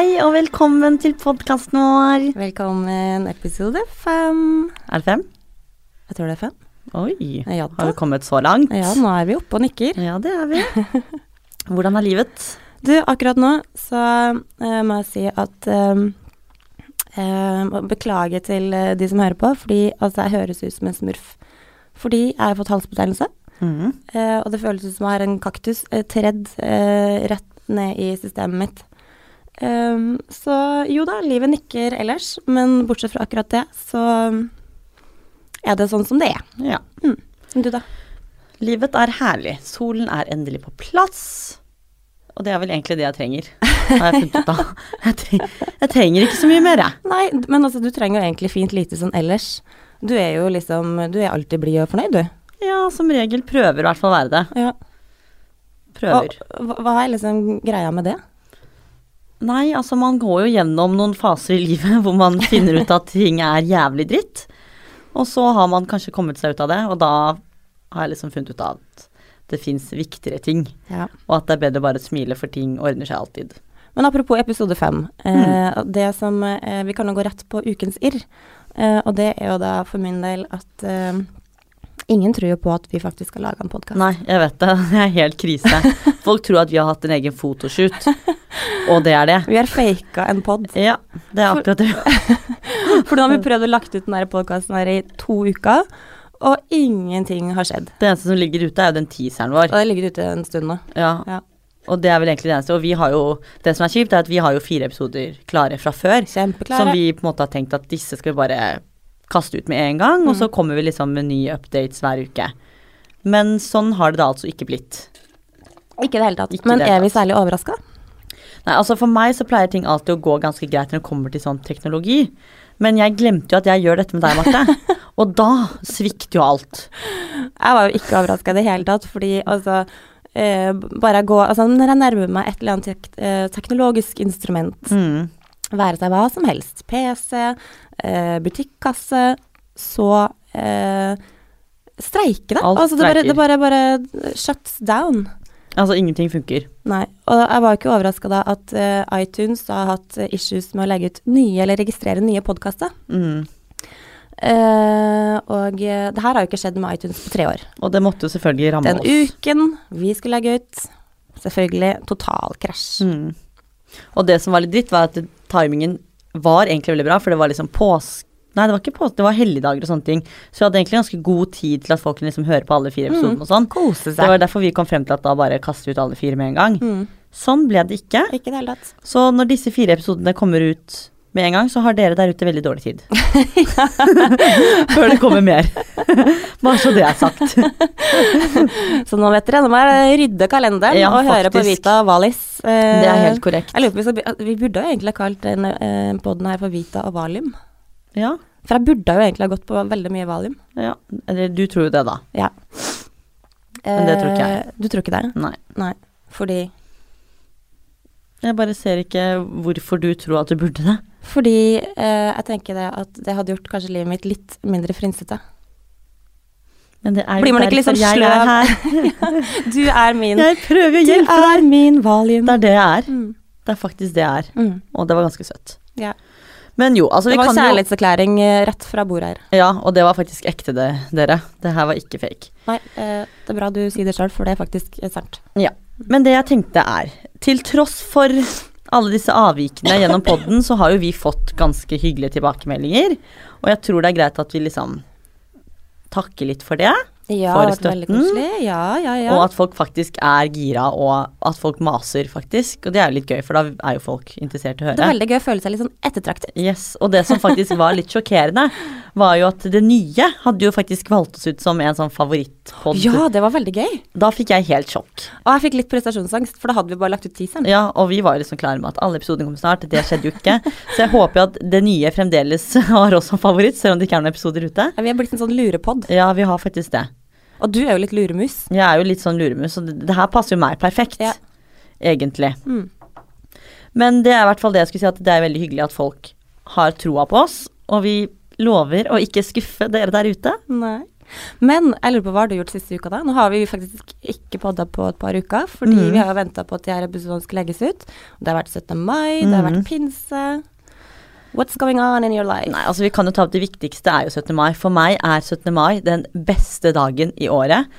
Hei og velkommen til podkasten vår. Velkommen, episode fem. Er det fem? Jeg tror det er fem. Oi, Ja har vi kommet så langt? Ja, nå er vi oppe og nikker. Ja, det er vi. Hvordan er livet? Du, akkurat nå så uh, må jeg si at eh, uh, må Beklage til uh, de som hører på, fordi altså, jeg høres ut som en smurf. Fordi jeg har fått halsbetennelse, mm. eh, og det føles ut som jeg har en kaktus eh, tredd eh, rett ned i systemet mitt. Um, så jo da, livet nikker ellers, men bortsett fra akkurat det, så er det sånn som det er. Ja. Du da? Livet er herlig. Solen er endelig på plass. Og det er vel egentlig det jeg trenger. Har jeg funnet ut av. Jeg, tre jeg trenger ikke så mye mer, jeg. Nei, men altså, du trenger jo egentlig fint lite sånn ellers. Du er jo liksom Du er alltid blid og fornøyd, du. Ja, som regel prøver i hvert fall å være det. Ja. Prøver. Og hva er liksom greia med det? Nei, altså man går jo gjennom noen faser i livet hvor man finner ut at ting er jævlig dritt. Og så har man kanskje kommet seg ut av det, og da har jeg liksom funnet ut av at det fins viktigere ting. Ja. Og at det er bedre bare å smile, for ting ordner seg alltid. Men apropos episode fem. Eh, det som eh, Vi kan jo gå rett på ukens irr. Eh, og det er jo da for min del at eh, ingen tror jo på at vi faktisk skal lage en podkast. Nei, jeg vet det. Det er helt krise. Folk tror at vi har hatt en egen fotoshoot, og det er det. Vi har faka en pod. Ja, det er akkurat det. For nå har vi prøvd å lagt ut denne podkasten her i to uker, og ingenting har skjedd. Det eneste som ligger ute, er jo den teaseren Og vår. det ligger ute en stund nå. Ja, Ja. og det er vel egentlig det eneste. Og vi har jo Det som er kjipt, er at vi har jo fire episoder klare fra før. Kjempeklare. Som vi på en måte har tenkt at disse skal vi bare kaste ut med en gang, og så Mm. kommer vi liksom med nye updates hver uke. Men sånn har det da altså ikke blitt. Ikke i det hele tatt. Ikke Men er vi særlig overraska? Nei, altså For meg så pleier ting alltid å gå ganske greit når det kommer til sånn teknologi. Men jeg glemte jo at jeg gjør dette med deg, Marte. og da svikter jo alt. Jeg var jo ikke overraska i det hele tatt, fordi altså eh, bare gå altså Når jeg nærmer meg et eller annet tek eh, teknologisk instrument, Mm. Være seg hva som helst, PC, eh, butikkasse, så eh, streiker det. Alt altså det bare, det bare, bare shuts down. Altså, ingenting funker. Nei. Og jeg var ikke overraska da at eh, iTunes har hatt eh, issues med å legge ut nye, eller registrere nye podkaster. Mm. Uh, og det her har jo ikke skjedd med iTunes på tre år. Og det måtte jo selvfølgelig ramme Den oss. uken vi skulle legge ut, selvfølgelig total krasj. Mm. Og det som var litt dritt, var at timingen var egentlig veldig bra, for det var liksom påske Nei, det var ikke påske, det var helligdager og sånne ting. Så vi hadde egentlig ganske god tid til at folk kunne liksom høre på alle fire episodene Mm. og sånn. Kose seg. Det var derfor vi kom frem til at da bare kaste ut alle fire med en gang. Mm. Sånn ble det ikke. Ikke det hele tatt. Så når disse fire episodene kommer ut med en gang, så har dere der ute veldig dårlig tid. Før det kommer mer. Bare så det er sagt. Så nå vet dere, nå må jeg rydde kalenderen Ja, og høre på. Vita og Valis. Eh, Det er helt korrekt. Jeg lurer på, vi, vi, vi burde jo egentlig ha kalt denne eh, podden her for Vita og Valium. Ja, For jeg burde jo egentlig ha gått på veldig mye Valium. ja. Eller du tror jo det, da. Ja. Men det tror ikke jeg. Eh, Du tror ikke det? Nei. Nei. Fordi Jeg bare ser ikke hvorfor du tror at du burde det. Fordi eh, jeg tenker det at det hadde gjort kanskje livet mitt litt mindre frynsete. Men det er Blir man ikke er sløv? her. Du er min Jeg prøver å hjelpe deg. er min Valium. Det er det jeg er. Mm. Det er faktisk det jeg er. Mm. Og det var ganske søtt. Ja. Men jo, altså Det var kjærlighetserklæring eh, rett fra bordet her. Ja, og det var faktisk ekte, det, dere. Det her var ikke fake. Nei, eh, det er bra du sier det sjøl, for det er faktisk sant. Ja. Men det jeg tenkte er, til tross for alle disse avvikene gjennom podden, så har jo vi fått ganske hyggelige tilbakemeldinger. Og jeg tror det er greit at vi liksom takker litt for det. Ja, For støtten. Ja, ja, ja. Og at folk faktisk er gira, og at folk maser, faktisk. Og det er jo litt gøy, for da er jo folk interessert i å høre. det er veldig gøy å føle seg litt sånn ettertraktet. Yes, Og det som faktisk var litt sjokkerende, var jo at det nye hadde jo faktisk valgt oss ut som en sånn favorittpod. Ja, det var veldig gøy. Da fikk jeg helt sjokk. Og jeg fikk litt prestasjonsangst, for da hadde vi bare lagt ut teaseren. Ja, og vi var liksom klare med at alle episodene kom snart. Det skjedde jo ikke. Så jeg håper jo at det nye fremdeles har oss som favoritt, selv om det ikke er noen episoder ute. Ja, Vi er blitt en sånn lurepod. Ja, vi har faktisk det. Og du er jo litt luremus. Jeg er jo litt sånn luremus, og det, det her passer jo meg perfekt. Ja. Egentlig. Mm. Men det er i hvert fall det jeg skulle si, at det er veldig hyggelig at folk har troa på oss. Og vi lover å ikke skuffe dere der ute. Nei. Men jeg lurer på hva har du gjort siste uka, da? Nå har vi faktisk ikke podda på et par uker, fordi Mm. vi har venta på at de her episodene skal legges ut. Det har vært 17. mai, det har Mm. vært pinse. What's going on in your life? Nei, altså vi kan jo ta opp det viktigste er jo 17. mai. For meg er 17. mai den beste dagen i året.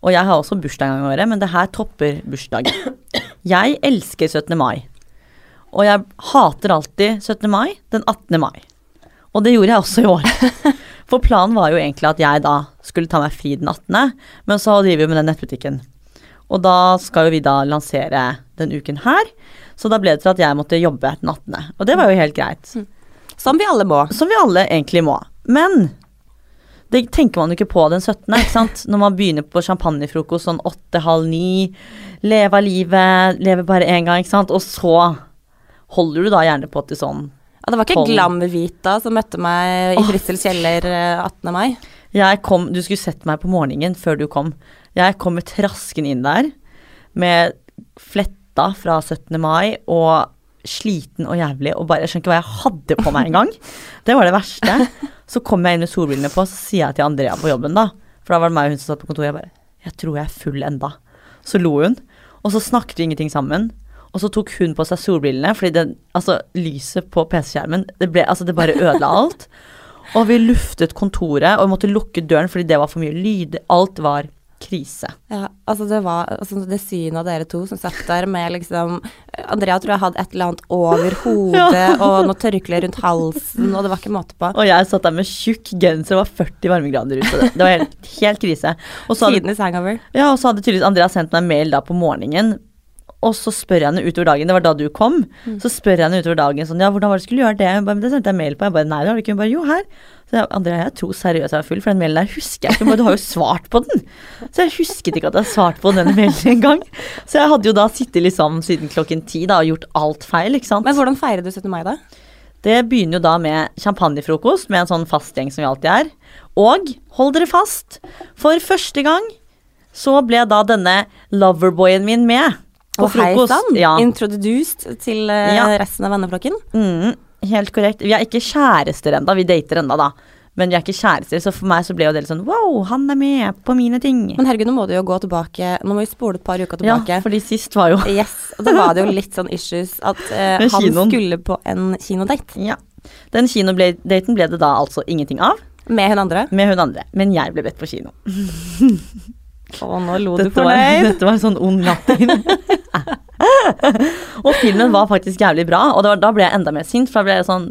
Og jeg har også bursdag en gang i året, men det her topper bursdag. Jeg elsker 17. mai. Og jeg hater alltid 17. mai den 18. mai. Og det gjorde jeg også i år. For planen var jo egentlig at jeg da skulle ta meg fri den 18., men så driver vi med den nettbutikken. Og da skal jo vi da lansere den uken her, så da ble det til at jeg måtte jobbe den 18., og det var jo helt greit. Som vi alle må. Som vi alle egentlig må. Men det tenker man jo ikke på den 17., ikke sant. Når man begynner på champagnefrokost sånn åtte, halv ni, leve av livet, leve bare én gang, ikke sant. Og så holder du da gjerne på til sånn Ja, det var ikke Glamvita som møtte meg i Åh, kjeller eh, 18. mai. Jeg kom, Du skulle sett meg på morgenen før du kom. Jeg kommer traskende inn der med fletta fra 17. mai og sliten og jævlig og bare Jeg skjønner ikke hva jeg hadde på meg engang. Det var det verste. Så kom jeg inn med solbrillene på, så sier jeg til Andrea på jobben, da. For da var det meg og hun som satt på kontoret. Jeg bare Jeg tror jeg er full enda. Så lo hun. Og så snakket vi ingenting sammen. Og så tok hun på seg solbrillene, fordi den, altså, lyset på PC-skjermen det, ble, altså, det bare ødela alt. Og vi luftet kontoret, og vi måtte lukke døren fordi det var for mye lyd. Alt var krise. Ja, altså det var altså det synet av dere to som satt der med liksom Andrea tror jeg hadde et eller annet over hodet og noe tørkle rundt halsen, og det var ikke måte på. Og jeg satt der med tjukk genser, det var 40 varmegrader ute. Det var helt, helt krise. Og Tidenes hangover. ja, og så hadde tydeligvis Andrea sendt meg mail da på morgenen. Og så spør jeg henne utover dagen, det var da du kom, så spør jeg henne utover dagen sånn, ja, hvordan var det du skulle gjøre det? Bare, det sendte jeg mail på. Jeg bare, nei, det har du ikke. Hun bare, jo, her. Så jeg, Andrea, jeg tror seriøst jeg var full, for den mailen der husker jeg ikke. Du har jo svart på den. Så jeg husket ikke at jeg hadde svart på den mailen engang. Så jeg hadde jo da sittet liksom siden klokken ti da og gjort alt feil, ikke sant. Men hvordan feirer du 17. mai, da? Det begynner jo da med champagnefrokost med en sånn fast gjeng som vi alltid er. Og hold dere fast, for første gang så ble da denne loverboyen min med på Og hei frokost. sann, Ja. introduced til eh, Ja. resten av venneflokken. Mm, helt korrekt. Vi er ikke kjærester ennå, vi dater ennå da. Men vi er ikke kjærester, så for meg så ble jo det litt sånn wow, han er med på mine ting. Men herregud, nå må du jo gå tilbake, nå må vi spole et par uker tilbake. Ja, fordi sist var jo Yes, og da var det jo litt sånn issues at eh, han kinoen. skulle på en kinodate Ja. Den kinodaten ble det da altså ingenting av, med hun andre. med hun andre. Men jeg ble bedt på kino. Og nå lo du Dette deg fornøyd. dette var en sånn ond latter. og filmen var faktisk jævlig bra, og var, da ble jeg enda mer sint. For da ble jeg sånn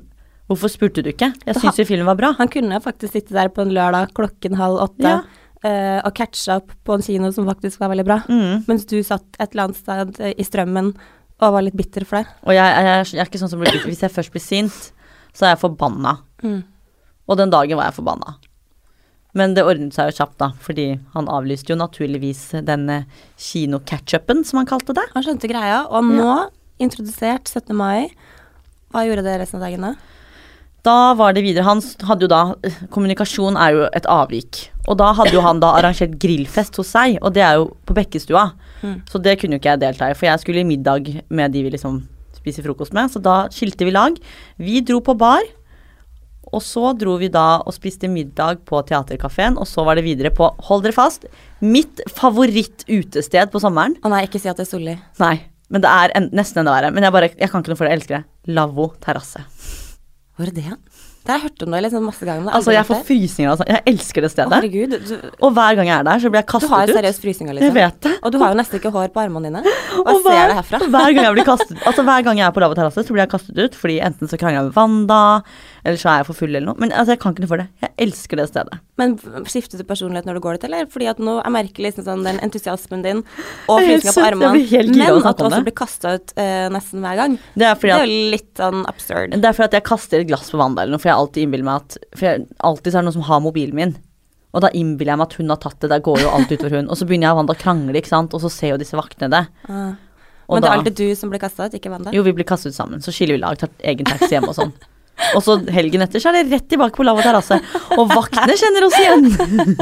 Hvorfor spurte du ikke? Jeg syns jo filmen var bra. Han kunne faktisk sitte der på en lørdag klokken halv åtte Ja. Uh, og catche opp på en kino som faktisk var veldig bra. Mm. Mens du satt et eller annet sted eh, i strømmen og var litt bitter for det. Og jeg, jeg, jeg er ikke sånn som blir Hvis jeg først blir sint, så er jeg forbanna. Mm. Og den dagen var jeg forbanna. Men det ordnet seg jo kjapt, da, fordi han avlyste jo naturligvis denne eh, kino-catchupen, som han kalte det. Han skjønte greia, og nå, introdusert 17. mai, hva gjorde det resten av dagen da? Da var det videre. Han hadde jo da Kommunikasjon er jo et avvik. Og da hadde jo han da arrangert grillfest hos seg, og det er jo på Bekkestua. Mm. Så det kunne jo ikke jeg delta i, for jeg skulle i middag med de vi liksom spiser frokost med. Så da skilte vi lag. Vi dro på bar, og så dro vi da og spiste middag på Theatercaféen, og så var det videre på, hold dere fast, mitt favoritt-utested på sommeren. Å nei, ikke si at det er Solli. Nei, men det er en, nesten enda verre. Men jeg bare, jeg kan ikke noe for det, jeg elsker det. Lavvo terrasse. Hvor er det hen? Det har jeg hørt om det liksom masse ganger. Altså, jeg får frysninger sånn. Jeg elsker det Å, stedet. herregud, du, Og hver gang jeg er der, så blir jeg du kastet har jo har seriøst frysninger, Jeg liksom. vet det. Og du har jo nesten ikke hår på armene dine. Og Og jeg ser det herfra. hver gang jeg blir kastet Altså hver gang jeg er på Lavvo terrasse, så blir jeg kastet ut. Fordi enten så krangler jeg med Wanda, eller så er jeg for full eller noe. Men altså, jeg kan ikke noe for det. Jeg elsker det stedet. Men skifter du personlighet når du går dit, eller? Fordi at nå jeg merker liksom sånn den entusiasmen din og er frysninga på armene, men at du også blir kasta ut uh, nesten hver gang. Det er fordi Det er litt sånn absurd. Det er fordi at jeg kaster et glass på vannet eller noe, for jeg alltid innbiller meg at For jeg, alltid så er det noen som har mobilen min. Og da innbiller jeg meg at hun har tatt det, der går jo alt utover hun. Og så begynner jeg og Wanda å krangle, ikke sant, og så ser jo disse vaktene det. Ah. Men det er alltid du som blir kasta ut, ikke Wanda? Jo, vi blir kastet ut sammen. Så skiller vi lag, tar egen taxi hjem og sånn. Og så helgen etter så er det rett tilbake på Lavvo terrasse. Og vaktene kjenner oss igjen!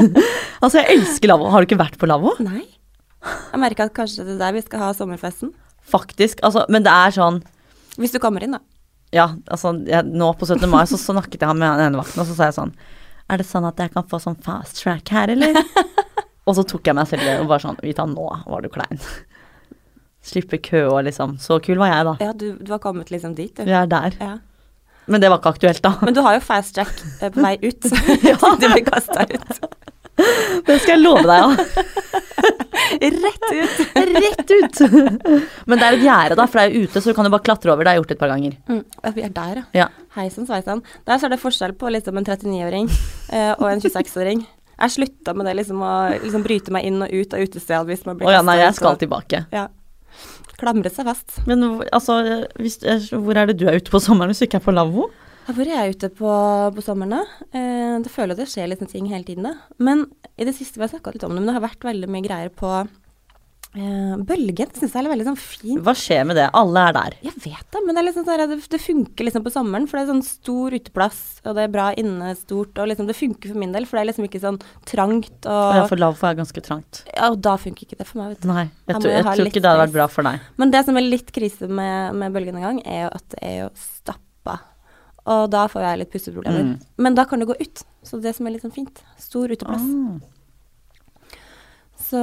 altså, jeg elsker Lavvo. Har du ikke vært på Lavvo? Nei. Jeg merker at kanskje det er der vi skal ha sommerfesten. Faktisk. Altså, men det er sånn Hvis du kommer inn, da. Ja, altså, jeg, nå på 17. mai så snakket jeg med den ene vakten, og så sa jeg sånn Er det sånn at jeg kan få sånn fast track her, eller? og så tok jeg meg selv i det og bare sånn Vita, nå var du klein. Slippe kø og liksom. Så kul var jeg, da. Ja, du, du har kommet liksom dit, du. Vi er der. Ja. Men det var ikke aktuelt, da. Men du har jo fast track eh, på vei ut. ja. du blir kasta ut. Det skal jeg love deg, ja. Rett ut. Rett ut. Men det er et gjerde, da, for det er jo ute, så du kan jo bare klatre over. Det har jeg gjort et par ganger. Mm. Vi er der, ja. Ja. Hei sann, sveisann. Der så er det forskjell på liksom en 39-åring eh, og en 26-åring. Jeg slutta med det liksom å liksom bryte meg inn og ut av utestedet hvis man blir Å ja, nei, jeg skal tilbake. Ja. Klamre seg fast. Men altså, hvis, hvor er det du er ute på sommeren hvis du ikke er på lavvo? Hvor er jeg ute på, på sommeren, da? Eh, det føler at det skjer litt ting hele tiden, da. Men i det siste vi har snakka litt om det, men det har vært veldig mye greier på eh, Bølgen. Syns jeg er veldig sånn fint. Hva skjer med det? Alle er der. Jeg vet det, men det, er liksom sånn, det, det funker liksom på sommeren, for det er sånn stor uteplass, og det er bra inne stort, og liksom det funker for min del, for det er liksom ikke sånn trangt og Og ja, for lavvo er ganske trangt. Ja, og da funker ikke det for meg, vet du. Nei, jeg, tror, jeg jeg tror ikke det hadde vært bra for deg. Men det som er litt krise med, med Bølgen en gang, er jo at det er jo stappa. Og da får jeg litt pusteproblemer. Mm. Men da kan du gå ut, så det som er litt sånn fint. Stor uteplass. Ah. Så,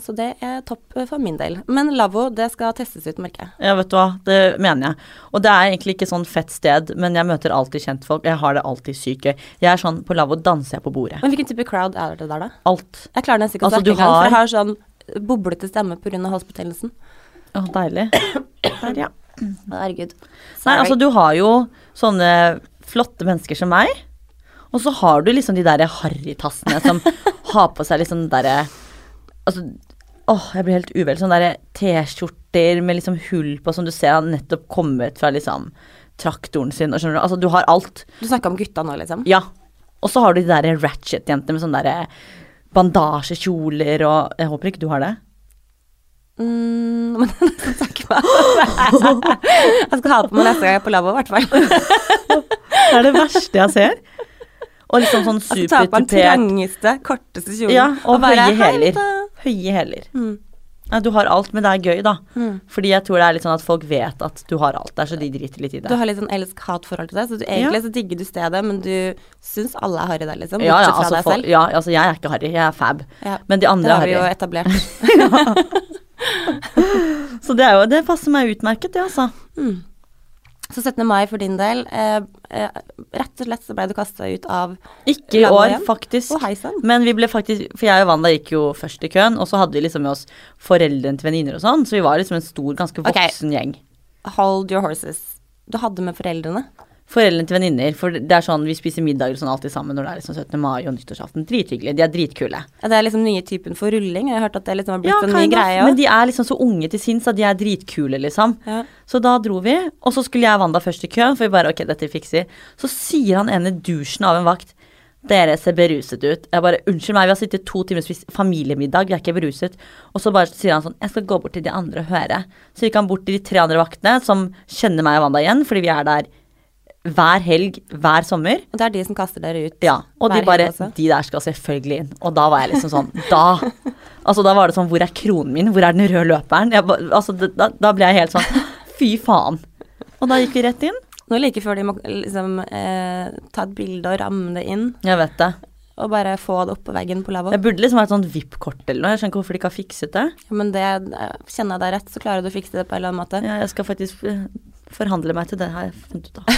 så det er topp for min del. Men lavvo, det skal testes ut, merker jeg. Ja, vet du hva, det mener jeg. Og det er egentlig ikke sånn fett sted, men jeg møter alltid kjentfolk. Jeg har det alltid sykt gøy. Jeg er sånn, på lavvo danser jeg på bordet. Men hvilken type crowd er det der, da? Alt. Jeg klarer nesten ikke å Altså, snakke du engang, for jeg har sånn boblete stemme pga. halsbetennelsen. Å, deilig. Der, ja. Herregud. Nei, altså du har jo sånne flotte mennesker som meg, og så har du liksom de der harrytassene som har på seg liksom derre Altså, åh, jeg blir helt uvel. Sånne derre T-skjorter med liksom hull på som du ser har nettopp kommet fra liksom traktoren sin, og skjønner du. Altså, du har alt. Du snakka om gutta nå, liksom? Ja. Og så har du de der ratchet-jentene med sånne der bandasjekjoler og Jeg håper ikke du har det. Mm, men takk meg. Jeg skal ha det på meg neste gang jeg er på lavvo, i hvert fall. Det er det verste jeg ser. Og liksom sånn supertupert. ta på den trangeste, korteste kjolen. Ja, og og høye «Hei, hæler. Høye hæler. Mm. Ja, du har alt, men det er gøy, da. Mm. Fordi jeg tror det er litt sånn at folk vet at du har alt der, så de driter litt i det. Du har litt sånn elsk-hat-forhold til det, så du, egentlig så digger du stedet, men du syns alle er harry der, liksom. Ja, ja, altså, fra deg selv. ja, altså jeg er ikke harry, jeg er fab. Ja, Men de det andre har vi er jo etablert. Så det, er jo, det passer meg utmerket, det, altså. Mm. Så 17. mai for din del, eh, eh, rett og slett så ble du kasta ut av Ikke i år, faktisk. Oh. Men vi ble faktisk For jeg og Wanda gikk jo først i køen, og så hadde vi liksom med oss foreldrene til venninner og sånn, så vi var liksom en stor, ganske voksen voksen gjeng. Hold your horses. Du hadde med foreldrene. Foreldrene til venninner, for det er sånn vi spiser middager og sånn alltid sammen når det er liksom 17. mai og nyttårsaften. Drithyggelig. De er dritkule. Ja, Det er liksom nye typen for rulling. Jeg har hørt at det liksom har blitt Ja, en ny greie men de er liksom så unge til sinns at de er dritkule, liksom. Ja. Så da dro vi, og så skulle jeg og Wanda først i køen, for vi bare ok, dette fikser. Så sier han ene dusjen av en vakt dere ser beruset ut. Jeg bare, unnskyld meg, vi har sittet to timer og spist familiemiddag, vi er ikke beruset. Og så bare sier han sånn, jeg skal gå bort til de andre og høre. Så gikk han bort til de tre andre vaktene, som kjenner meg og Wanda igjen, fordi vi er der hver helg, hver sommer. Og det er de som kaster dere ut. Ja, og de bare. De der skal selvfølgelig inn. Og da var jeg liksom sånn Da Altså, da var det sånn Hvor er kronen min? Hvor er den røde løperen? Jeg, altså, da, da ble jeg helt sånn Fy faen. Og da gikk vi rett inn. Nå like før de må liksom eh, ta et bilde og ramme det inn, Jeg vet det. og bare få det opp på veggen på lavvo. Jeg burde liksom ha et sånt VIP-kort eller noe. Jeg skjønner ikke hvorfor de ikke har fikset det. Ja, men det, eh, kjenner jeg deg rett, så klarer du å fikse det på en eller annen måte. Ja, jeg skal faktisk eh, forhandle meg til det, har jeg funnet ut av.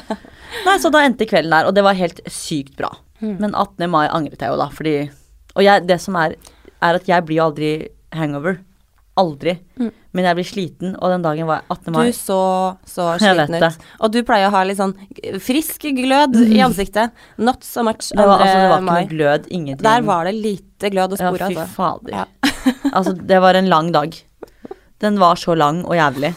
Nei, så da endte kvelden der, og det var helt sykt bra. Mm. Men 18. mai angret jeg jo da, fordi Og jeg, det som er, er at jeg blir aldri hangover. Aldri. Mm. Men jeg blir sliten, og den dagen var 18. mai. Du så så sliten ut. Og du pleier å ha litt sånn frisk glød i ansiktet. Not so much det var, 2. altså, det var ikke noe glød, ingenting. Der var det lite glød å Ja, spore, fy altså. fader. Ja. altså, det var en lang dag. Den var så lang og jævlig.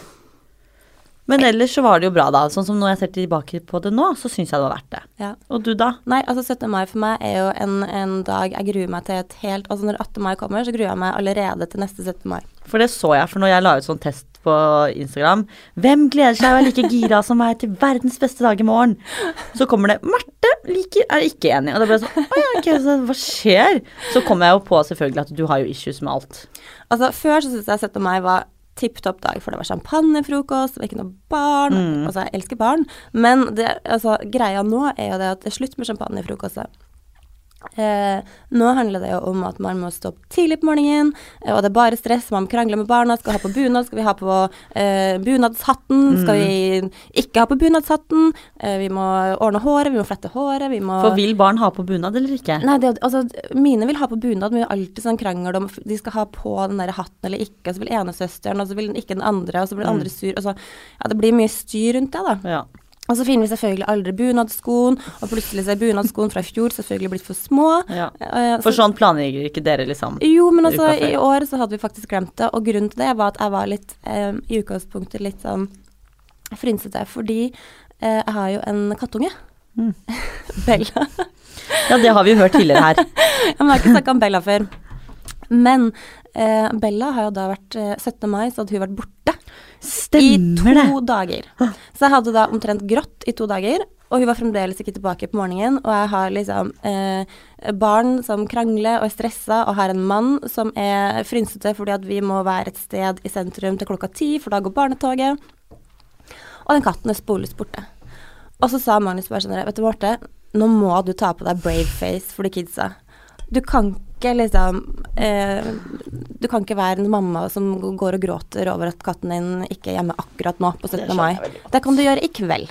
Men ellers så var det jo bra, da. Sånn som når jeg ser tilbake på det nå, så syns jeg det var verdt det. Ja. Og du, da? Nei, altså 17. mai for meg er jo en, en dag jeg gruer meg til et helt Altså når 18. mai kommer, så gruer jeg meg allerede til neste 17. mai. For det så jeg, for når jeg la ut sånn test på Instagram Hvem gleder seg og er like gira som meg til verdens beste dag i morgen? Så kommer det Marte liker, er ikke enig. Og det ble sånn Å ja, ok, så hva skjer? Så kom jeg jo på selvfølgelig at du har jo issues med alt. Altså Før så syntes jeg 17. mai var tipp topp dag, for det var champagnefrokost, det var ikke noe barn. Mm. Altså, jeg elsker barn, men det, altså, greia nå er jo det at det er slutt med champagnefrokoster. Eh, nå handler det jo om at man må stå opp tidlig på morgenen, eh, og det er bare stress. Man krangler med barna. Skal vi ha på bunad? Skal vi ha på eh, bunadshatten? Skal vi ikke ha på bunadshatten? Eh, vi må ordne håret, vi må flette håret, vi må For vil barn ha på bunad eller ikke? Nei, det, altså, mine vil ha på bunad, men vi har alltid sånn krangel om de skal ha på den der hatten eller ikke. Og så vil ene søsteren, og så vil den ikke den andre, og så blir den andre sur. Og så, ja, det blir mye styr rundt det, da. Ja. Og så finner vi selvfølgelig aldri bunadskoen, og plutselig så er bunadskoen fra i fjor selvfølgelig blitt for små. ja. Eh, For sånn planlegger ikke dere, liksom? jo, men altså, i år så hadde vi faktisk glemt det, og grunnen til det var at jeg var litt, eh, i utgangspunktet litt sånn frynsete, fordi eh, jeg har jo en kattunge. Mm. Bella. Ja, det har vi jo hørt tidligere her. Jeg har ikke snakka om Bella før. Men eh, Bella har jo da vært eh, 17. mai, så hadde hun vært borte Stemmer i det. to dager. Så jeg hadde da omtrent grått i to dager, og hun var fremdeles ikke tilbake på morgenen. Og jeg har liksom eh, barn som krangler og er stressa, og har en mann som er frynsete fordi at vi må være et sted i sentrum til klokka ti, for da går barnetoget. Og den katten er sporløst borte. Og så sa Magnus bare sånn Vet du, Marte, nå må du ta på deg brave face for de kidsa. Du kan ikke liksom eh, Du kan ikke være en mamma som går og gråter over at katten din ikke er hjemme akkurat nå på 17. mai. Det kan du gjøre i kveld.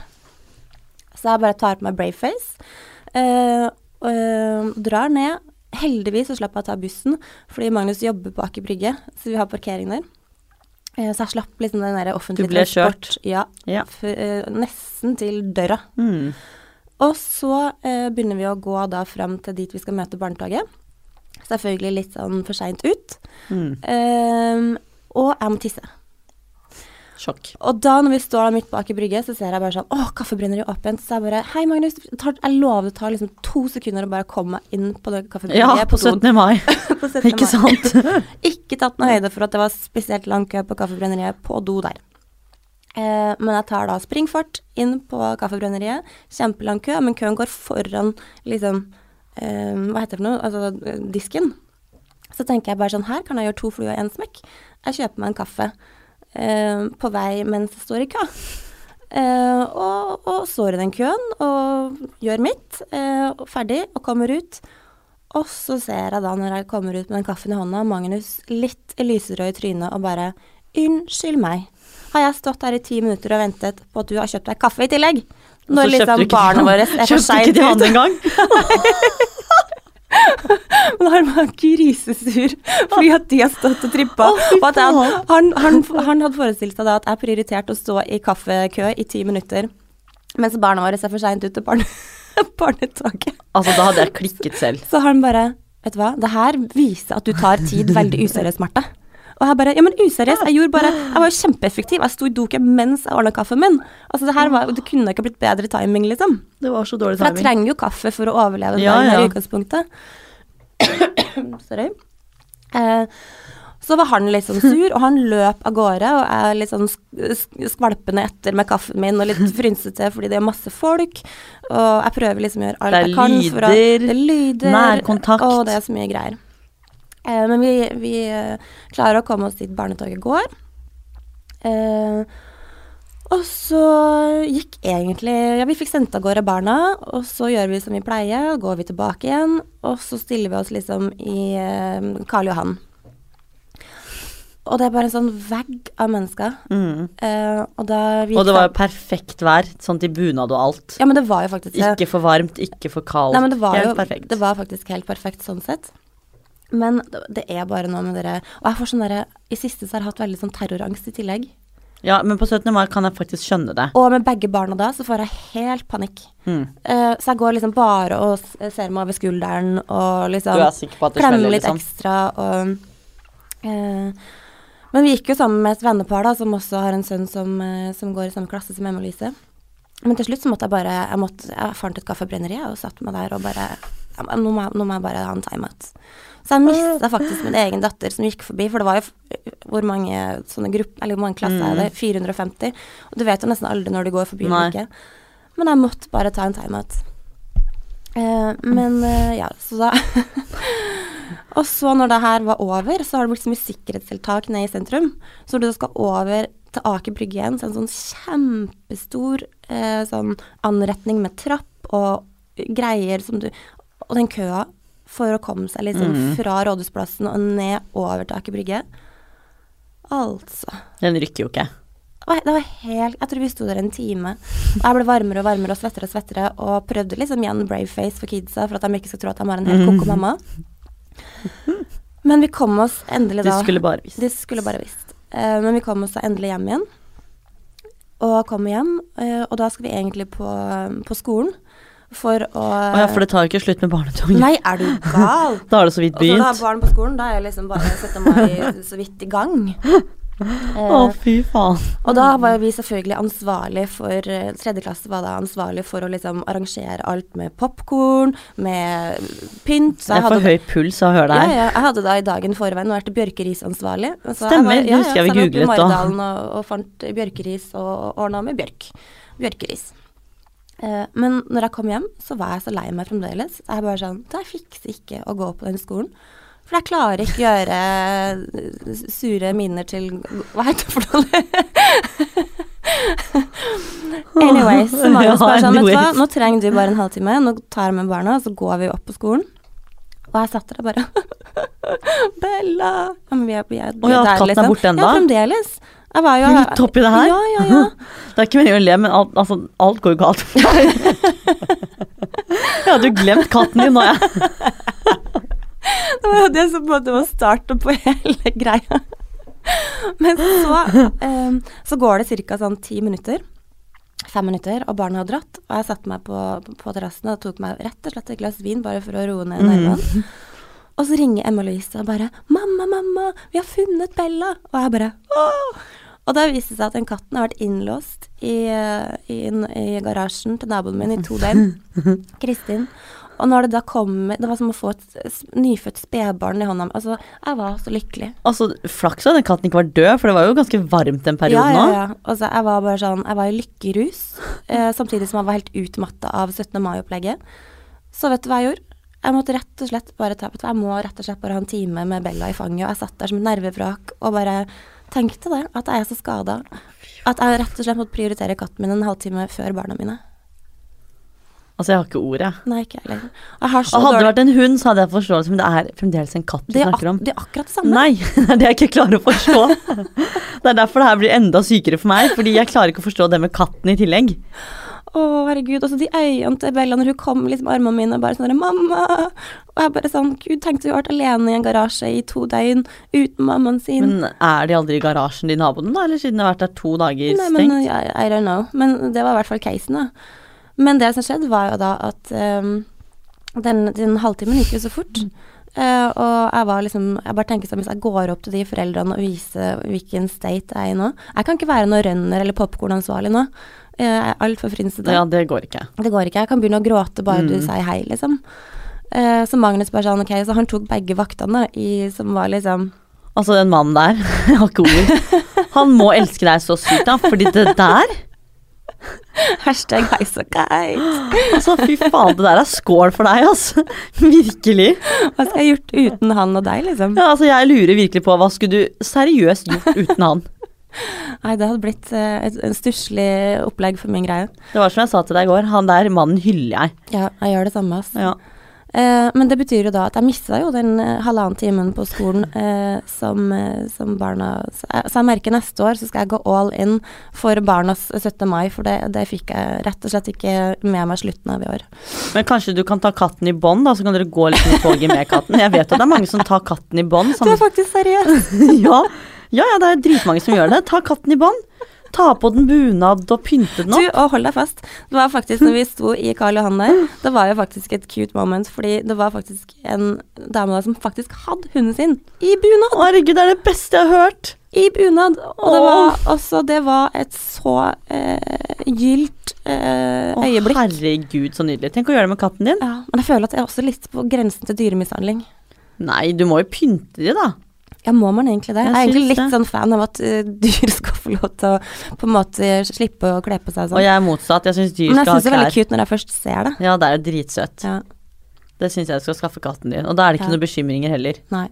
Så jeg bare tar på meg brave face. Eh, og eh, drar ned. Heldigvis så slapp jeg å ta bussen, fordi Magnus jobber på Aker Brygge, så vi har parkering der. Eh, så jeg slapp liksom den der offentlige Du ble transport. Ja, Ja. eh, nesten til døra. Mm. Og så eh, begynner vi å gå da fram til dit vi skal møte barnetoget. Selvfølgelig litt sånn for seint ut. Mm. Ehm, og jeg må tisse. Sjokk. Og da når vi står midt bak i brygget, så ser jeg bare sånn Å, kaffebrenneriet er åpent. Så jeg bare Hei, Magnus. tar- Jeg lover det tar liksom to sekunder å bare komme meg inn på det Ja, kaffebrenneriet. på 17. mai. på 17. Ikke sant? Ikke tatt noe høyde for at det var spesielt lang kø på kaffebrenneriet på do der. Eh, men jeg tar da springfart inn på kaffebrenneriet. Kjempelang kø, men køen går foran liksom eh, Hva heter det for noe? Altså disken. Så tenker jeg bare sånn Her kan jeg gjøre to fluer i én smekk. Jeg kjøper meg en kaffe eh, på vei mens jeg står i kø. Eh, og, og står i den køen og gjør mitt. Og ferdig og kommer ut. Og så ser jeg da, når jeg kommer ut med den kaffen i hånda, Magnus litt lyserød i trynet og bare Unnskyld meg, har jeg stått her i ti minutter og ventet på at du har kjøpt deg kaffe i tillegg? Når kjøpte liksom barna våre han. er for Kjøpte seint ikke til han ute. engang? Men han var grisesur fordi at de har stått og trippa. Oh, og at jeg, han, han, han hadde forestilt seg da at jeg prioriterte å stå i kaffekø i ti minutter, mens barna våre er for seint ute barne, barnetoget. Altså, da hadde jeg klikket selv. Så han bare Vet du hva, det her viser at du tar tid veldig useriøst, Marte. Og jeg bare Ja, men useriøst. Jeg gjorde bare Jeg var jo kjempeeffektiv. Jeg sto i doken mens jeg ordna kaffen min. Altså, det her var Det kunne ikke blitt bedre timing, liksom. Det var så dårlig For jeg trenger jo kaffe for å overleve Ja, ja. i utgangspunktet. Sorry. Eh, så var han litt sånn sur, og han løp av gårde, og jeg litt sånn sk- sk- skvalpende etter med kaffen min, og litt frynsete fordi det er masse folk, og jeg prøver liksom å gjøre alt jeg kan for å Det er lyder, nærkontakt. Og det er så mye greier. Eh, men vi, vi eh, klarer å komme oss dit barnetoget går. Eh, og så gikk egentlig Ja, vi fikk sendt av gårde barna, og så gjør vi som vi pleier, og går vi tilbake igjen, og så stiller vi oss liksom i Karl Johan. Og det er bare en sånn vegg av mennesker. Mm. Eh, og da Og det var jo perfekt vær, sånn til bunad og alt. Ja, men det var jo faktisk. Ikke for varmt, ikke for kaldt. Nei, men det var Helt jo perfekt. Det var faktisk helt perfekt sånn sett. Men det, er bare noe med dere Og jeg får sånn derre I siste så har jeg hatt veldig sånn terrorangst i tillegg. Ja, men på 17. mai kan jeg faktisk skjønne det. Og med begge barna da, så får jeg helt panikk. Mm. Uh, så jeg går liksom bare og ser meg over skulderen og liksom Du er sikker på at klemmer litt liksom? ekstra og uh, Men vi gikk jo sammen med et vennepar da, som også har en sønn som, uh, som går i samme klasse som Emma Lise. Men til slutt så måtte jeg bare Jeg, måtte, jeg fant et kaffebrenneri og satte meg der og bare nå, må jeg, nå må jeg bare ha en timeout. Så jeg mista faktisk min egen datter som gikk forbi, for det var jo hvor mange sånne grupper, eller hvor mange klasser er det? 450. Og du vet jo nesten aldri når du går forbi eller ikke. Men jeg måtte bare ta en timeout. Eh, men eh, ja, så da Og så når det her var over, så har det blitt så mye sikkerhetstiltak nede i sentrum. Så når du skal over til Aker Brygge igjen, så er det en sånn kjempestor eh, sånn anretning med trapp og greier som du Og den køa for å komme seg liksom Mm. fra Rådhusplassen og ned over til Aker Brygge. Altså. Den rykker jo ikke. Det var, helt Jeg tror vi sto der en time. Og jeg ble varmere og varmere og svettere og svettere og prøvde liksom igjen brave face for kidsa for at de ikke skal tro at de har en helt koko mamma. Men vi kom oss endelig Du da skulle bare visst. De skulle bare visst. Uh, men vi kom oss da endelig hjem igjen. Og kom hjem, uh, og da skal vi egentlig på, på skolen for å oh, ja, for det tar ikke slutt med barnetoget. Nei, er du gal? Da har det så vidt Og når har barn på skolen, da er jeg liksom bare setter meg så vidt i gang. Å, fy faen. og da var vi selvfølgelig ansvarlig for eh, Tredje klasse var da ansvarlig for å liksom arrangere alt med popkorn, med pynt. Så Jeg får høy puls av å høre ja, det her. ja, jeg hadde da i dagen forveien vært bjørkerisansvarlig. Så jeg Stemmer, var- det husker jeg vi så var oppe i googlet da. Maridalen og, og fant bjørkeris og ordna med bjørk. Bjørkeris. Eh, men når jeg kom hjem, så var jeg så lei meg fremdeles. Jeg bare sånn Jeg fikser ikke å gå på den skolen. For jeg klarer ikke gjøre eh, sure miner til Hva heter det for noe? Anyways, så Magnus bare sånn, vet du hva, nå trenger du bare en halvtime. Nå tar jeg med barna, så går vi opp på skolen. Og jeg satt der og bare Bella! Ja, men vi er, vi er, Å ja, der, katten er liksom. borte ennå? Ja, fremdeles. Jeg var jo Midt oppi det her? Ja, ja, ja. Det er ikke meningen å le, men alt, altså, alt går jo galt. Jeg hadde jo glemt katten din nå, jeg. Det var jo det som måte var starten på hele greia. Men så, um, så går det ca. sånn ti minutter. Fem minutter, og barna har dratt. Og jeg satte meg på, på terrassen og tok meg rett og slett et glass vin bare for å roe ned nervene. Og så ringer Emma Louise og bare 'Mamma, mamma, vi har funnet Bella!' Og jeg bare Åh! Og da viste det seg at den katten har vært innlåst i, eh, i, i garasjen til naboen min i to døgn. Kristin. Og når det da kommer Det var som å få et nyfødt spedbarn i hånda. Altså, jeg var så lykkelig. Altså, flaks at den katten ikke var død, for det var jo ganske varmt den perioden ja, òg. ja, ja. Altså, jeg var bare sånn Jeg var i lykkerus, eh, samtidig som jeg var helt utmatta av 17. mai-opplegget. Så vet du hva jeg gjorde? Jeg måtte rett og slett bare ta Jeg må rett og slett bare ha en time med Bella i fanget, og jeg satt der som et nervevrak og bare tenkte det, at jeg er så skada. At jeg rett og slett måtte prioritere katten min en halvtime før barna mine. Altså, jeg har ikke ordet. Nei, ikke heller. Jeg har så Og hadde det vært en hund, så hadde jeg forståelse, men det er fremdeles en katt du er, snakker om. det er akkurat det samme. Nei, det er jeg ikke klarer å forstå. Det er derfor det her blir enda sykere for meg, fordi jeg klarer ikke å forstå det med katten i tillegg. Å, herregud. Og så de øynene til Bella når hun kom liksom armene mine og bare sånn 'Mamma!' Og jeg bare sånn Gud, tenk du har vært alene i en garasje i to døgn uten mammaen sin. Men er de aldri i garasjen, de naboene, da? Eller siden de har vært der to dager Nei, men stengt? I, I don't know. Men det var i hvert fall casen, da. Men det som skjedde, var jo da at um, den, den halvtimen gikk jo så fort. Uh, og jeg var liksom Jeg bare tenker sånn, hvis jeg går opp til de foreldrene og viser hvilken state jeg er i nå Jeg kan ikke være noe rønner eller popkornansvarlig nå. Eh, Jeg er altfor frynsete. Ja, det går ikke. Det går ikke. Jeg kan begynne å gråte bare du Mm. sier hei, liksom. Eh, så Magnus bare sånn, ok, så han tok begge vaktene, i, som var liksom Altså, den mannen der, ord. Han må elske deg så sykt, da, fordi det der Hashtag heisekite. Altså, fy faen, det der er skål for deg, altså. Virkelig. Hva skal jeg gjort uten han og deg, liksom? Ja, altså, jeg lurer virkelig på hva skulle du seriøst gjort uten han? Nei, det hadde blitt eh, et en stusslig opplegg for min greie. Det var som jeg sa til deg i går, han der mannen hyller jeg. Ja, jeg gjør det samme, ass. Ja. Eh, men det betyr jo da at jeg mista jo den eh, halvannen timen på skolen eh, som, eh, som barna så jeg, så jeg merker neste år så skal jeg gå all in for barnas 17. mai, for det, det fikk jeg rett og slett ikke med meg slutten av i år. Men kanskje du kan ta katten i bånd, da, så kan dere gå litt med toget med katten. Jeg vet at det er mange som tar katten i bånd. Du er faktisk seriøs! ja. Ja, ja, det er dritmange som gjør det. Ta katten i bånd. Ta på den bunad og pynte den opp. Du, og hold deg fast. Det var faktisk når vi sto i Karl Johan der, det var jo faktisk et cute moment, fordi det var faktisk en dame der som faktisk hadde hunden sin i bunad. Å, herregud, det er det beste jeg har hørt. I bunad. Og det var også Det var et så eh, gylt eh, Å, øyeblikk. herregud, så nydelig. Tenk å gjøre det med katten din. Ja, men jeg føler at jeg er også litt på grensen til dyremishandling. Nei, du må jo pynte de, da. Ja, må man egentlig det? Jeg Jeg er egentlig litt det. sånn fan av at uh, dyr skal få lov til å på en måte slippe å kle på seg Og sånn. jeg er motsatt. Jeg syns dyr skal ha klær. Men jeg syns det er veldig cute når jeg først ser det. Ja, det er jo dritsøtt. Ja. Det syns jeg du skal skaffe katten din. Og da er det ikke Ja. noen bekymringer heller. Nei.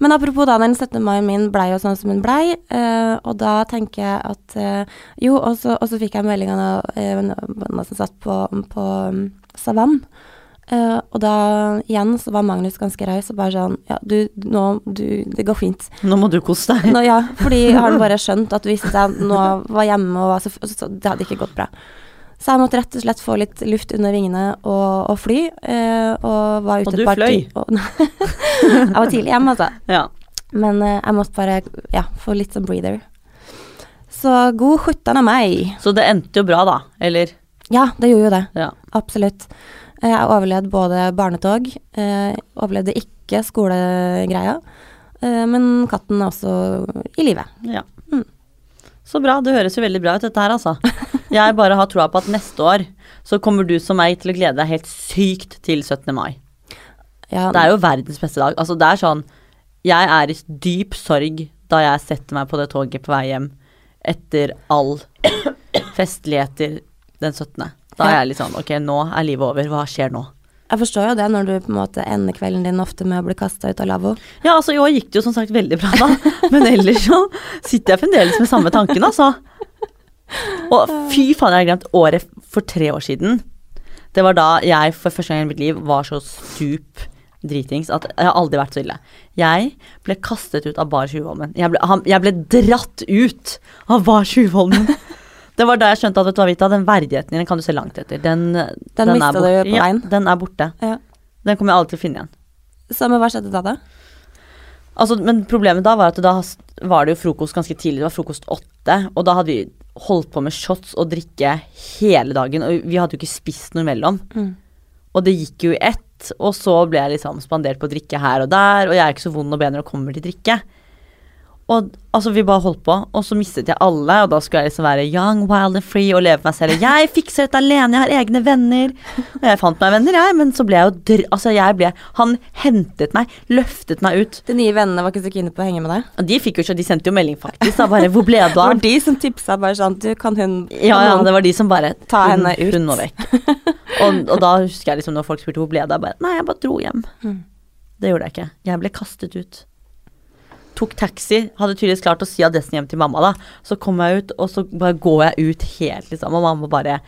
Men apropos da, den 17. mai min blei jo sånn som hun blei, eh, og da tenker jeg at eh, Jo, og så, fikk jeg melding av noen som satt på, på um, Savann. Eh, og da igjen så var Magnus ganske raus og bare sånn Ja, du, nå du, Det går fint. Nå må du kose deg. Nå, ja, fordi han bare skjønt at hvis jeg nå var hjemme og var så, så, så Det hadde ikke gått bra. Så jeg måtte rett og slett få litt luft under vingene og, og fly. Uh, og var ute Og et par fløy? du fløy? jeg var tidlig hjemme, altså. Ja. Men uh, jeg måtte bare ja, få litt sånn breather. Så god skjuttan av meg. Så det endte jo bra, da. Eller? Ja, det gjorde jo det. Ja. Absolutt. Eh, Jeg overlevde både barnetog, eh, overlevde ikke skolegreia, eh, men katten er også i live. ja. Mm. Så bra. Det høres jo veldig bra ut, dette her, altså. Jeg bare har troa på at neste år så kommer du som meg til å glede deg helt sykt til 17. mai. Ja, Det er jo verdens beste dag. Altså, det er sånn Jeg er i dyp sorg da jeg setter meg på det toget på vei hjem etter all festligheter den 17. Da er jeg litt sånn Ok, nå er livet over. Hva skjer nå? Jeg forstår jo det når du på en måte ender kvelden din ofte med å bli kasta ut av lavvo. Ja, altså i år gikk det jo som sagt veldig bra, da. Men ellers så sitter jeg fremdeles med samme tanken, altså. Og fy faen, jeg har glemt året for tre år siden. Det var da jeg for første gang i mitt liv var så stup dritings at jeg har aldri vært så ille. Jeg ble kastet ut av Bar Tjuvholmen. Jeg, jeg ble dratt ut av Bar Tjuvholmen. Det var da jeg skjønte at vet du hva, Vita, den verdigheten din kan du se langt etter. Den, den, den mistet du på på Ja, den er borte. Ja. Den kommer jeg aldri til å finne igjen. Så men hva skjedde da, da? Altså, men problemet da var at da var det jo frokost ganske tidlig, det var frokost åtte, og da hadde vi holdt på med shots og drikke hele dagen, og vi hadde jo ikke spist noe imellom. Mm. Og det gikk jo i ett, og så ble jeg liksom spandert på å drikke her og der, og jeg er ikke så vond og ben når det kommer til drikke. Og altså, vi bare holdt på, og så mistet jeg alle, og da skulle jeg liksom være young, wild and free og leve meg selv. Jeg fikser dette alene, jeg har egne venner. Og jeg fant meg venner, jeg, men så ble jeg jo dr... Altså, jeg ble Han hentet meg, løftet meg ut. De nye vennene var ikke så kine på å henge med deg? Og de fikk jo ikke, de sendte jo melding faktisk, da bare 'hvor ble du Det var de som tipsa bare sånn Du, kan hun Ja, kan ja, det var de som bare Ta hun- henne ut. Hun må vekk. Og, og da husker jeg liksom når folk spurte hvor ble det, av, bare Nei, jeg bare dro hjem. Mm. Det gjorde jeg ikke. Jeg ble kastet ut. Tok taxi, hadde tydeligvis klart å si adressen hjem til mamma, da. Så kom jeg ut, og så bare går jeg ut helt, liksom, og mamma bare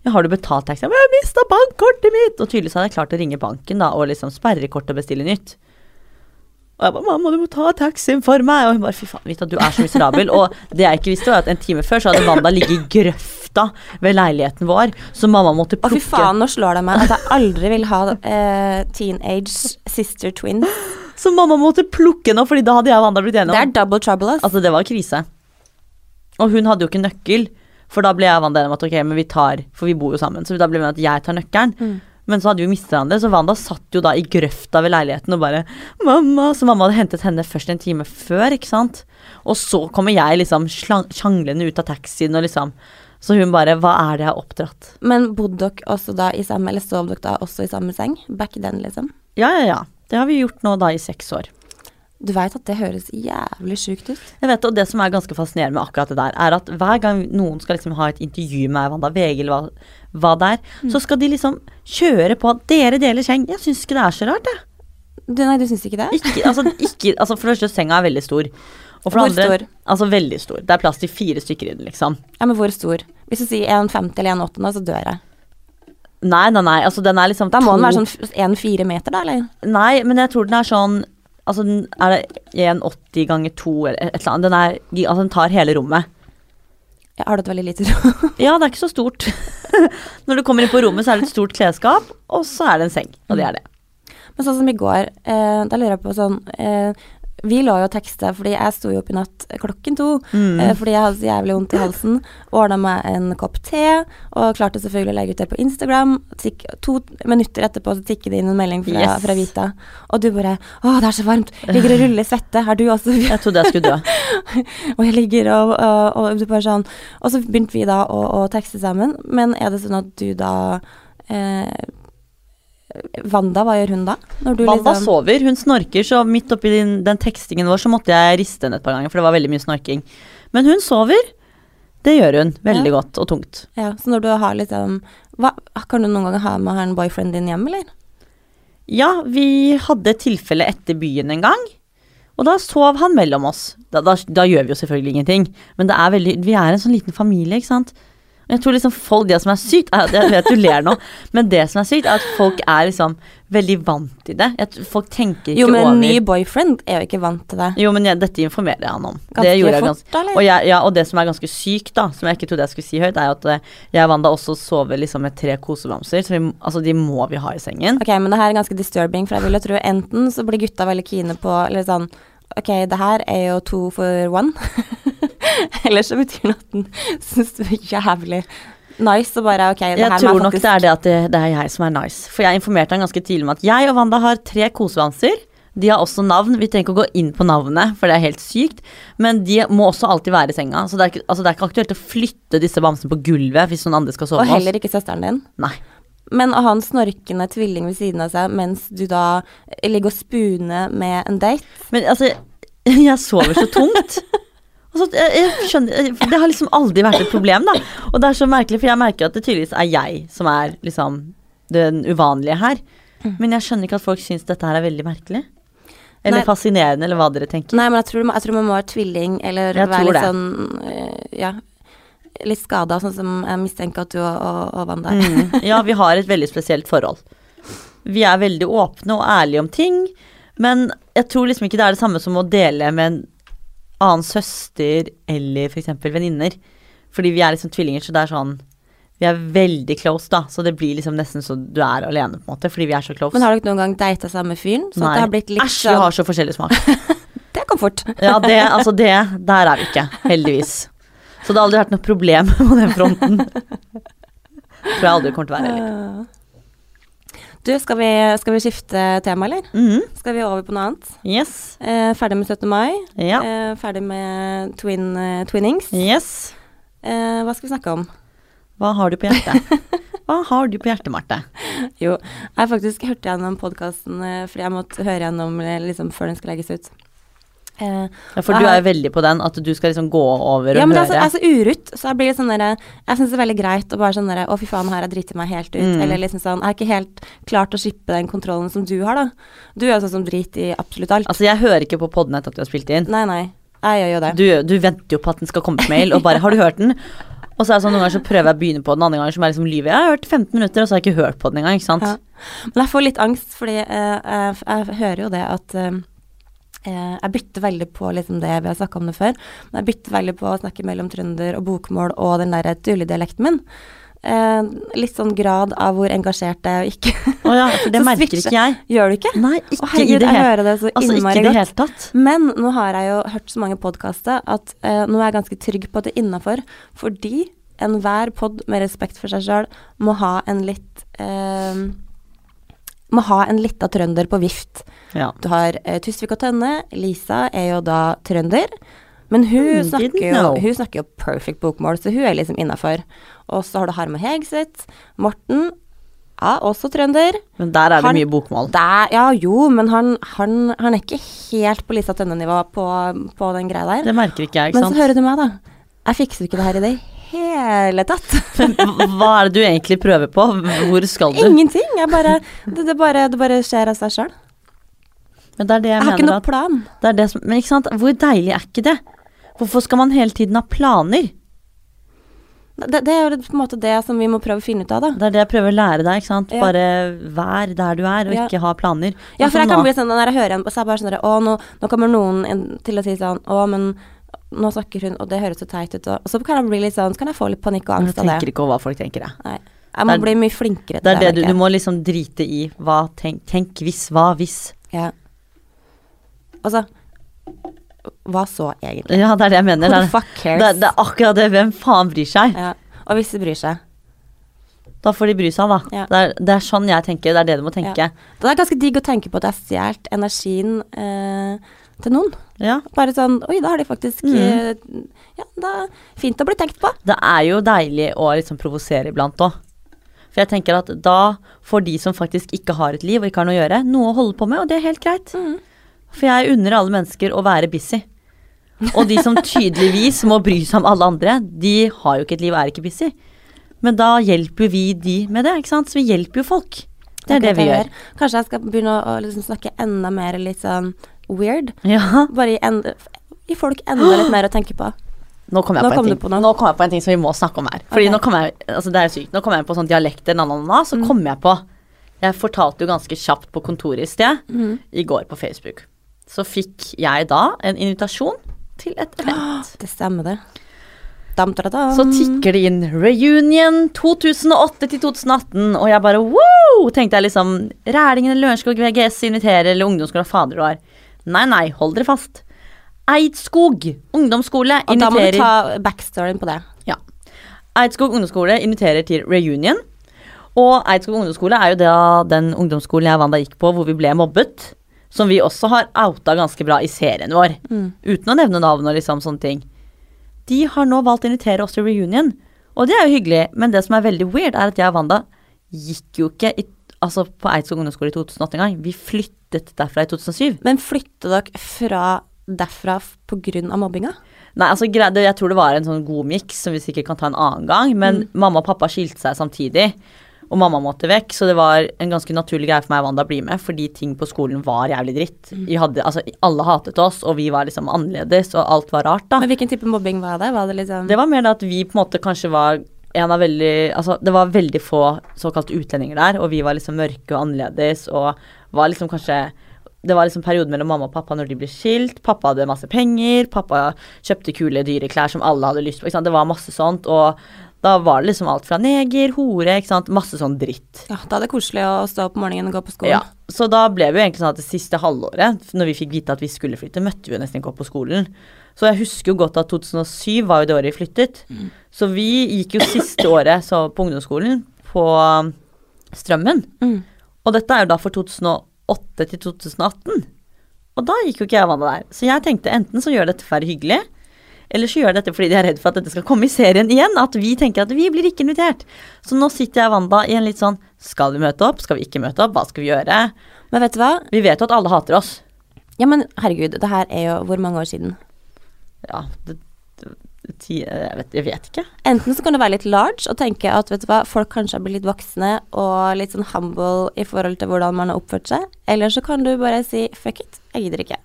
ja, har du betalt taxi? Jeg har mista bankkortet mitt! Og tydeligvis hadde jeg klart å ringe banken da, og liksom sperre kortet og bestille nytt. Og jeg bare 'Mamma, du må ta taxien for meg.' Og hun bare 'Fy faen, Vita, du er så miserabel'. og det jeg ikke visste, var at en time før så hadde Wanda ligget i grøfta ved leiligheten vår, så mamma måtte plukke Å, fy faen, nå slår det meg at jeg aldri vil ha eh, teenage sister twins. Så mamma måtte plukke noe, opp, fordi da hadde jeg og Wanda blitt enige Det er double trouble, ass. Altså, det var krise. Og hun hadde jo ikke nøkkel, for da ble jeg og Wanda enige om at ok, men vi tar For vi bor jo sammen, så da ble vi om at jeg tar nøkkelen. Mm. Men så hadde vi mistet hverandre, så Wanda satt jo da i grøfta ved leiligheten og bare 'Mamma' Så mamma hadde hentet henne først en time før, ikke sant. Og så kommer jeg liksom sjanglende ut av taxien og liksom Så hun bare 'Hva er det jeg har oppdratt?' Men bodde dere også da i samme, eller sov dere da også i samme seng? Back then, liksom? Ja, ja, ja. Det har vi gjort nå da i seks år. Du veit at det høres jævlig sjukt ut? Jeg vet, og Det som er ganske fascinerende med akkurat det der, er at hver gang noen skal liksom ha et intervju med Wanda VG eller hva, hva det er, så skal de liksom kjøre på at dere deler seng. Jeg syns ikke det er så rart, jeg. Du, nei, du syns ikke det? Ikke, altså, ikke, altså for det første, senga er veldig stor. Og for Hvor det andre, stor? Altså veldig stor. Det er plass til fire stykker i den, liksom. Ja, men hvor stor? Hvis du sier 1,50 eller 1,80 nå, så dør jeg. Nei, nei, nei. Altså, den er liksom Da må den være sånn 1,4 meter, da, eller? Nei, men jeg tror den er sånn Altså, den er det 1,80 ganger 2 eller et eller annet. Den er Altså, den tar hele rommet. Jeg har det et veldig lite rom. Ja, det er ikke så stort. Når du kommer inn på rommet, så er det et stort klesskap, og så er det en seng. Og det er det. Men sånn som i går, eh, da lurer jeg på sånn eh, Vi lå jo og teksta fordi jeg sto jo opp i natt klokken to. Mm. Eh, fordi jeg hadde så jævlig vondt i halsen. Ordna meg en kopp te, og klarte selvfølgelig å legge ut det på Instagram. Tikk, to minutter etterpå så tikket det inn en melding fra, Yes. fra Vita. Og du bare 'Å, det er så varmt. Ligger og ruller i svette. Er du også Jeg trodde jeg skulle dø. Og jeg ligger og, og, og du bare sånn Og så begynte vi da å, å tekste sammen. Men er det sånn at du da eh, Wanda, hva gjør hun da? Wanda liksom sover, hun snorker, så midt oppi den, den tekstingen vår så måtte jeg riste henne et par ganger, for det var veldig mye snorking. Men hun sover. Det gjør hun. Veldig Ja. godt og tungt. Ja, så når du har liksom hva, Kan du noen gang ha med en boyfriend din hjem, eller? Ja, vi hadde et tilfelle etter byen en gang. Og da sov han mellom oss. Da, da, da gjør vi jo selvfølgelig ingenting. Men det er veldig, vi er en sånn liten familie, ikke sant. Og Jeg tror liksom folk, Det som er sykt er, Jeg vet du ler nå, men det som er sykt, er at folk er liksom veldig vant til det. Jeg, folk tenker ikke Jo, men over ny boyfriend er jo ikke vant til det. Jo, men jeg, dette informerer jeg han om. Ganske det gjorde jeg fort, ganske eller? og, jeg, ja, og det som er ganske sykt, da, som jeg ikke trodde jeg skulle si høyt, er at eh, jeg og Wanda også sover liksom med tre kosebamser. Så vi, altså, de må vi ha i sengen. Ok, men det her er ganske disturbing, for jeg vil jo tro enten så blir gutta veldig kine på Eller sånn Ok, det her er jo to for one. eller så betyr det at den syns du er jævlig nice og bare ok, det Jeg her tror faktisk... nok det er det at det, det er jeg som er nice. For jeg informerte han ganske tidlig om at jeg og Wanda har tre kosebamser. De har også navn. Vi trenger ikke å gå inn på navnet, for det er helt sykt. Men de må også alltid være i senga. Så det er ikke, altså, det er ikke aktuelt å flytte disse bamsene på gulvet hvis noen andre skal sove Og med oss. heller ikke søsteren din. Nei. Men å ha en snorkende tvilling ved siden av seg mens du da ligger og spuner med en date Men altså, jeg sover så tungt. Altså, jeg, jeg skjønner, det har liksom aldri vært et problem, da. Og det er så merkelig, for jeg merker at det tydeligvis er jeg som er liksom den uvanlige her. Men jeg skjønner ikke at folk syns dette her er veldig merkelig. Eller Nei. fascinerende, eller hva dere tenker. Nei, men jeg tror, jeg tror man må være tvilling eller Jeg være litt sånn eh, Ja, litt skada, sånn som jeg mistenker at du og, og, Wanda er. Mm. Ja, vi har et veldig spesielt forhold. Vi er veldig åpne og ærlige om ting, men jeg tror liksom ikke det er det samme som å dele med en annen søster eller f.eks. venninner. Fordi vi er liksom tvillinger, så det er sånn Vi er veldig close, da, så det blir liksom nesten så du er alene, på en måte, fordi vi er så close. Men har dere noen gang data samme fyren? Så Nei. det har blitt litt Æsj, vi sånn har så forskjellig smak. Det kom fort. Ja, det, altså det Der er vi ikke, heldigvis. Så det har aldri vært noe problem på den fronten. Tror jeg aldri kommer til å være heller. Du, skal vi, skal vi skifte tema, eller? Mhm. Skal vi over på noe annet? Yes. Eh, ferdig med 17. mai. Ja. Eh, ferdig med twin, uh, twinnings. Yes. Eh, hva skal vi snakke om? Hva har du på hjertet? Hva har du på hjertet, Marte? Jo, jeg faktisk hørte gjennom podkasten eh, fordi jeg måtte høre gjennom eh, liksom før den skal legges ut. Eh, Ja, for du er jo veldig på den, at du skal liksom gå over og ja, men så, høre. jeg er så urutt, så jeg blir litt sånn derre Jeg syns det er veldig greit å bare sånn derre Å, fy faen, her har jeg driti meg helt ut. Mm. Eller liksom sånn Jeg har ikke helt klart å slippe den kontrollen som du har, da. Du er jo sånn som driter i absolutt alt. Altså, jeg hører ikke på podden etter at du har spilt inn. Nei, nei. Jeg gjør jo det. Du, du venter jo på at den skal komme på mail, og bare 'har du hørt den?' Og så er det sånn noen ganger så prøver jeg å begynne på den, andre ganger som er liksom lyver. Jeg har hørt 15 minutter, og så har jeg ikke hørt på den engang, ikke sant. Ja. Men jeg får litt angst, fordi uh, jeg, jeg hører jo det at eh, jeg bytter veldig på liksom det vi har snakka om det før. Men jeg bytter veldig på å snakke mellom trønder og bokmål og den der tuledialekten min. Eh, litt sånn grad av hvor engasjert jeg er og ikke. Oh ja, for det merker ikke jeg. Gjør du ikke? Nei, ikke i herregud, det hele hører det så Altså, godt. tatt. Men nå har jeg jo hørt så mange podkaster at eh, nå er jeg ganske trygg på at det er innafor. Fordi enhver pod med respekt for seg sjøl må ha en litt eh, Må ha en lita trønder på vift. Ja. Du har uh, Tusvik og Tønne. Lisa er jo da trønder. Men hun, mm, snakker jo, hun snakker jo perfect bokmål, så hun er liksom innafor. Og så har du Harma Hegseth. Morten. Ja, også trønder. Men der er det Han- mye bokmål. Der, ja, jo, men han, han, han er ikke helt på Lisa Tønne-nivå på, på den greia der. Det merker ikke jeg, ikke Men så hører du meg, da. Jeg fikser ikke det her i det hele tatt. Hva er det du egentlig prøver på? Hvor skal du? Ingenting. Bare, det, det, bare, det bare skjer av seg sjøl. Men det det jeg, Jeg har ikke mener noe at plan. det det som, Men ikke sant, hvor deilig er ikke det? Hvorfor skal man hele tiden ha planer? Det, det er jo på en måte det som vi må prøve å finne ut av, da. Det er det jeg prøver å lære deg, ikke sant. Ja. Bare vær der du er, og Ja. ikke ha planer. Ja, for Altså jeg kan bli sånn når jeg hører en, så er jeg bare sånn Å, nå, nå kommer noen til å si sånn Å, men nå snakker hun, og det høres så teit ut, og så kan jeg bli litt sånn Så kan jeg få litt panikk og angst av det. Du tenker ikke over hva folk tenker, jeg. Nei. Jeg må er- bli mye flinkere til Det er det du, merker du må liksom drite i hva tenk, tenk hvis, hva hvis. Ja. Altså Hva så, egentlig? Ja, det er det jeg mener. Who the fuck cares? det, det er akkurat det. Hvem faen bryr seg? Ja. Og hvis de bryr seg. Da får de bry seg, da. Ja. Det, er, det er sånn jeg tenker. Det er det du må tenke. Det er ganske digg å tenke på at jeg har stjålet energien eh, til noen. Ja. Bare sånn Oi, da har de faktisk Mm. eh, Ja, da Fint å bli tenkt på. Det er jo deilig å liksom provosere iblant òg. For jeg tenker at da får de som faktisk ikke har et liv og ikke har noe å gjøre, noe å holde på med, og det er helt greit. Mm. For jeg unner alle mennesker å være busy. Og de som tydeligvis må bry seg om alle andre, de har jo ikke et liv og er ikke busy. Men da hjelper jo vi de med det, ikke sant. Så vi hjelper jo folk. Det er det vi gjør. Kanskje jeg skal begynne å, å liksom snakke enda mer litt sånn weird. Ja. Bare gi, folk enda litt mer å tenke på. Nå kom jeg, Nå på, kom en på nå kom jeg på en ting som vi må snakke om her. Fordi okay. nå kom jeg, altså det er jo sykt, nå kom jeg på sånn dialekter, nananana, så kom jeg på Jeg fortalte jo ganske kjapt på kontoret i sted, i går på Facebook. Så fikk jeg da en invitasjon til et event. Det stemmer, det. Dam, da, da. Så tikker det inn reunion 2008 til 2018, og jeg bare wow! Tenkte jeg liksom Rælingen, Lørenskog, VGS inviterer, eller ungdomsskolen, fader du har. Nei, nei, hold dere fast. Eidskog ungdomsskole Og da må du ta backstoryen på det. Ja. Eidskog ungdomsskole inviterer til reunion. Og Eidskog ungdomsskole er jo da den ungdomsskolen jeg og Wanda gikk på hvor vi ble mobbet. Som vi også har outa ganske bra i serien vår. Uten å nevne navn og liksom sånne ting. De har nå valgt å invitere oss til reunion. Og det er jo hyggelig, men det som er veldig weird, er at jeg og Wanda gikk jo ikke i, altså på Eidskog ungdomsskole i 2008 en gang. Vi flyttet derfra i 2007. Men flyttet dere fra derfra pga. mobbinga? Nei, altså Jeg tror det var en sånn god miks som vi sikkert kan ta en annen gang. Men mamma og pappa skilte seg samtidig, og mamma måtte vekk. Så det var en ganske naturlig greie for meg og Wanda å bli med, fordi ting på skolen var jævlig dritt. Mm. hadde, altså, alle hatet oss, og vi var liksom annerledes, og alt var rart, da. Men hvilken type mobbing var det? Var det liksom Det var mer det at vi på en måte kanskje var veldig Altså, det var veldig få såkalte utlendinger der, og vi var liksom mørke og annerledes, og var liksom kanskje det var liksom perioden mellom mamma og pappa når de ble skilt. Pappa hadde masse penger, pappa kjøpte kule, dyre klær som alle hadde lyst på. Det var masse sånt, og da var det liksom alt fra neger, hore, ikke sant. Masse sånn dritt. Ja, da er det koselig å stå opp om morgenen og gå på skolen. Ja, så da ble vi jo egentlig sånn at det siste halvåret, når vi fikk vite at vi skulle flytte, møtte vi jo nesten ikke opp på skolen. Så jeg husker jo godt at 2007 var jo det året vi flyttet. Så vi gikk jo siste året så på ungdomsskolen på um, Strømmen. Mm. Og dette er jo da for 2008 til 2018. Og da gikk jo ikke jeg vannet der. Så jeg tenkte enten så gjør dette for hyggelig, eller så gjør de dette fordi de er redd for at dette skal komme i serien igjen. At vi tenker at vi blir ikke invitert. Så nå sitter jeg og Wanda i en litt sånn Skal vi møte opp? Skal vi ikke møte opp? Hva skal vi gjøre? Men vet du hva? Vi vet jo at alle hater oss. Ja, men herregud, det her er jo hvor mange år siden? Ja, det, det, jeg, vet, jeg vet ikke. Enten så kan du være litt large og tenke at vet du hva, folk kanskje har blitt litt voksne og litt sånn humble i forhold til hvordan man har oppført seg. Eller så kan du bare si fuck it, jeg gidder ikke.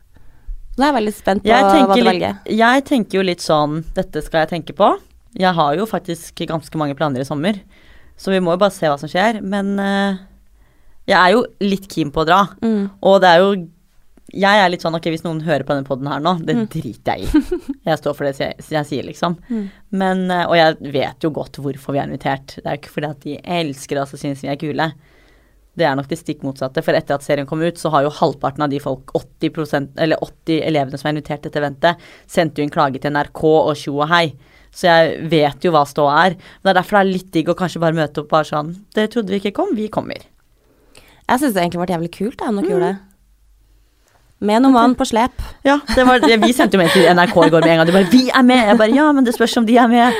Nå er jeg veldig spent på hva du velger. jeg tenker jo litt sånn Dette skal jeg tenke på. Jeg har jo faktisk ganske mange planer i sommer, så vi må jo bare se hva som skjer. Men uh, jeg er jo litt keen på å dra. Mm. Og det er jo Jeg er litt sånn ok, hvis noen hører på denne poden her nå, det Mm. driter jeg i. Jeg står for det jeg, jeg sier, liksom. Men, uh, og jeg vet jo godt hvorfor vi er invitert. Det er jo ikke fordi at de elsker oss og synes vi er kule. Det er nok det stikk motsatte, for etter at serien kom ut, så har jo halvparten av de folk, 80%, eller 80 elevene som er invitert til dette eventet, sendt jo en klage til NRK og tjo og hei. Så jeg vet jo hva ståa er. Men det er derfor det er litt digg å kanskje bare møte opp bare sånn Det trodde vi ikke kom, vi kommer. Jeg syns det egentlig ble jævlig kult, da, om dere Mm. gjorde det. Med noen mann på slep. Ja, det var, vi sendte jo mail til NRK i går med en gang. De bare 'Vi er med!' Jeg bare 'Ja, men det spørs om de er med'.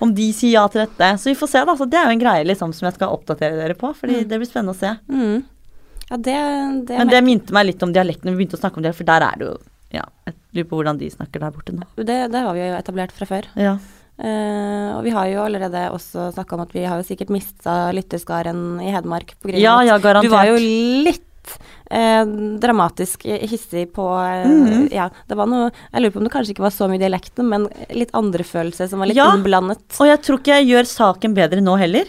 Om de sier ja til dette. Så vi får se, da. Så det er jo en greie liksom som jeg skal oppdatere dere på, fordi det blir spennende å se. Mm. Ja, det, det, Men det minte meg litt om dialekten. Vi begynte å snakke om det, for der er det jo Ja, jeg lurer på hvordan de snakker der borte nå. det, det har vi jo etablert fra før. Ja. Uh, og vi har jo allerede også snakka om at vi har jo sikkert mista lytterskaren i Hedmark på grunn Ja, ja, garantert. du var jo litt eh, dramatisk hissig på mm -hmm. Ja, det var noe Jeg lurer på om det kanskje ikke var så mye dialekten, men litt andre følelser som var litt Ja. innblandet. Og jeg tror ikke jeg gjør saken bedre nå heller,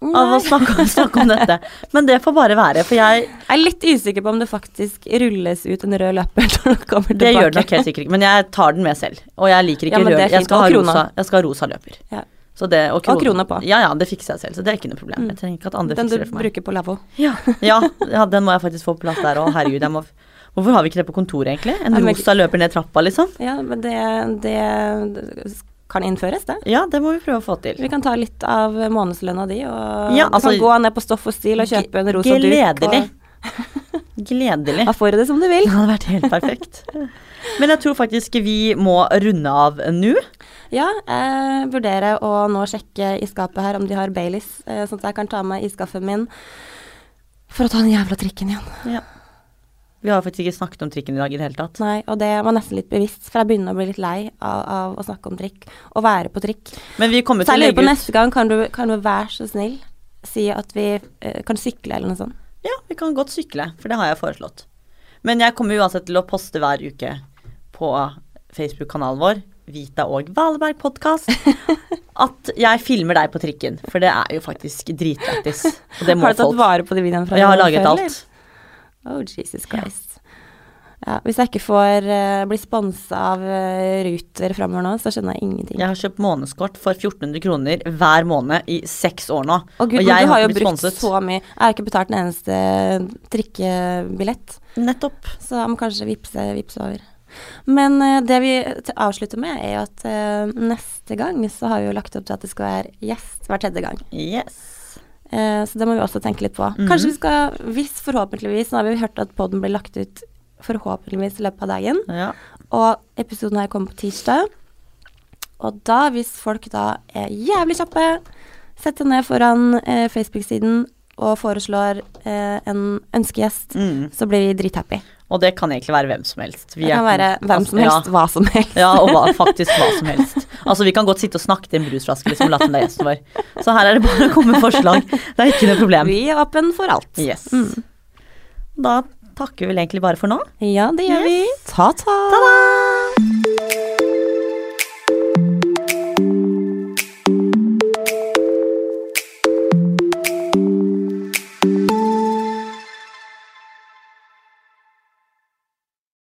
av å Nei. snakke, snakke om dette. Men det får bare være, for jeg Jeg er litt usikker på om det faktisk rulles ut en rød løper når det kommer tilbake. Det gjør det nok helt sikkert ikke, men jeg tar den med selv. Og jeg liker ikke Ja, rød. Jeg skal, ha rosa, jeg skal ha rosa løper. Ja. Så det, og, krone. krone på. Ja, ja, det fikser jeg selv, så det er ikke noe problem. Jeg trenger ikke at andre Den fikser det for meg. Den du bruker på lavvo. Ja, ja, ja, den må jeg faktisk få på plass der òg. Herregud, jeg må Hvorfor har vi ikke det på kontoret, egentlig? En ja, rosa løper ned trappa, liksom? Ja, men det, det kan innføres, det. Ja, det må vi prøve å få til. Vi kan ta litt av månedslønna di, og Ja, du altså- kan gå ned på Stoff og Stil og kjøpe en rosa duk. Gledelig. Og Gledelig. da får du det som du vil. Det hadde vært helt perfekt. Men jeg tror faktisk vi må runde av nå. Ja, jeg vurderer å nå sjekke i skapet her om de har Baileys, eh, sånn at jeg kan ta med iskaffen min for å ta den jævla trikken igjen. Ja. Vi har faktisk ikke snakket om trikken i dag i det hele tatt. Nei, og det var nesten litt bevisst, for jeg begynner å bli litt lei av, av å snakke om trikk. Å være på trikk. Men vi kommer til å jeg lurer på legge ut neste gang, kan du, kan du være så snill si at vi eh, kan sykle eller noe sånt. Ja, vi kan godt sykle, for det har jeg foreslått. Men jeg kommer uansett til å poste hver uke på Facebook-kanalen vår, Vita og Valeberg podkast, at jeg filmer deg på trikken. For det er jo faktisk dritlættis. Har du tatt folk. vare på de videoene fra Jeg har laget eller? alt. Oh, Jesus Christ. Ja, hvis jeg ikke får uh, bli sponsa av uh, Ruter framover nå, så skjønner jeg ingenting. Jeg har kjøpt månedskort for 1400 kroner hver måned i seks år nå. Og gud, og jeg du har har jo brukt sponset. så mye. Jeg har ikke betalt en eneste trikkebillett, Nettopp. så jeg må kanskje vippse, vippse over. Men eh, det vi avslutter med, er jo at eh, neste gang så har vi jo lagt opp til at det skal være gjest hver tredje gang. Yes. Eh, så det må vi også tenke litt på. Mhm. Kanskje vi skal, hvis forhåpentligvis Nå har vi hørt at poden blir lagt ut forhåpentligvis i løpet av dagen. Ja. Og episoden her kommer på tirsdag. Og da, hvis folk da er jævlig kjappe, sett deg ned foran eh, Facebook-siden og foreslår eh, en ønskegjest, Mm. så blir vi drithappy. Og det kan egentlig være hvem som helst. Vi Det kan være hvem som helst, helst, hva som helst. Ja, ja og hva, faktisk hva som helst. Altså, vi kan godt sitte og snakke til en brusflaske liksom, og late som det er gjesten vår. Så her er det bare å komme med forslag. Det er ikke noe problem. Vi er åpen for alt. Yes. Mm. Da takker vi vel egentlig bare for nå. Ja, det gjør vi. Ta-ta. Ta-da!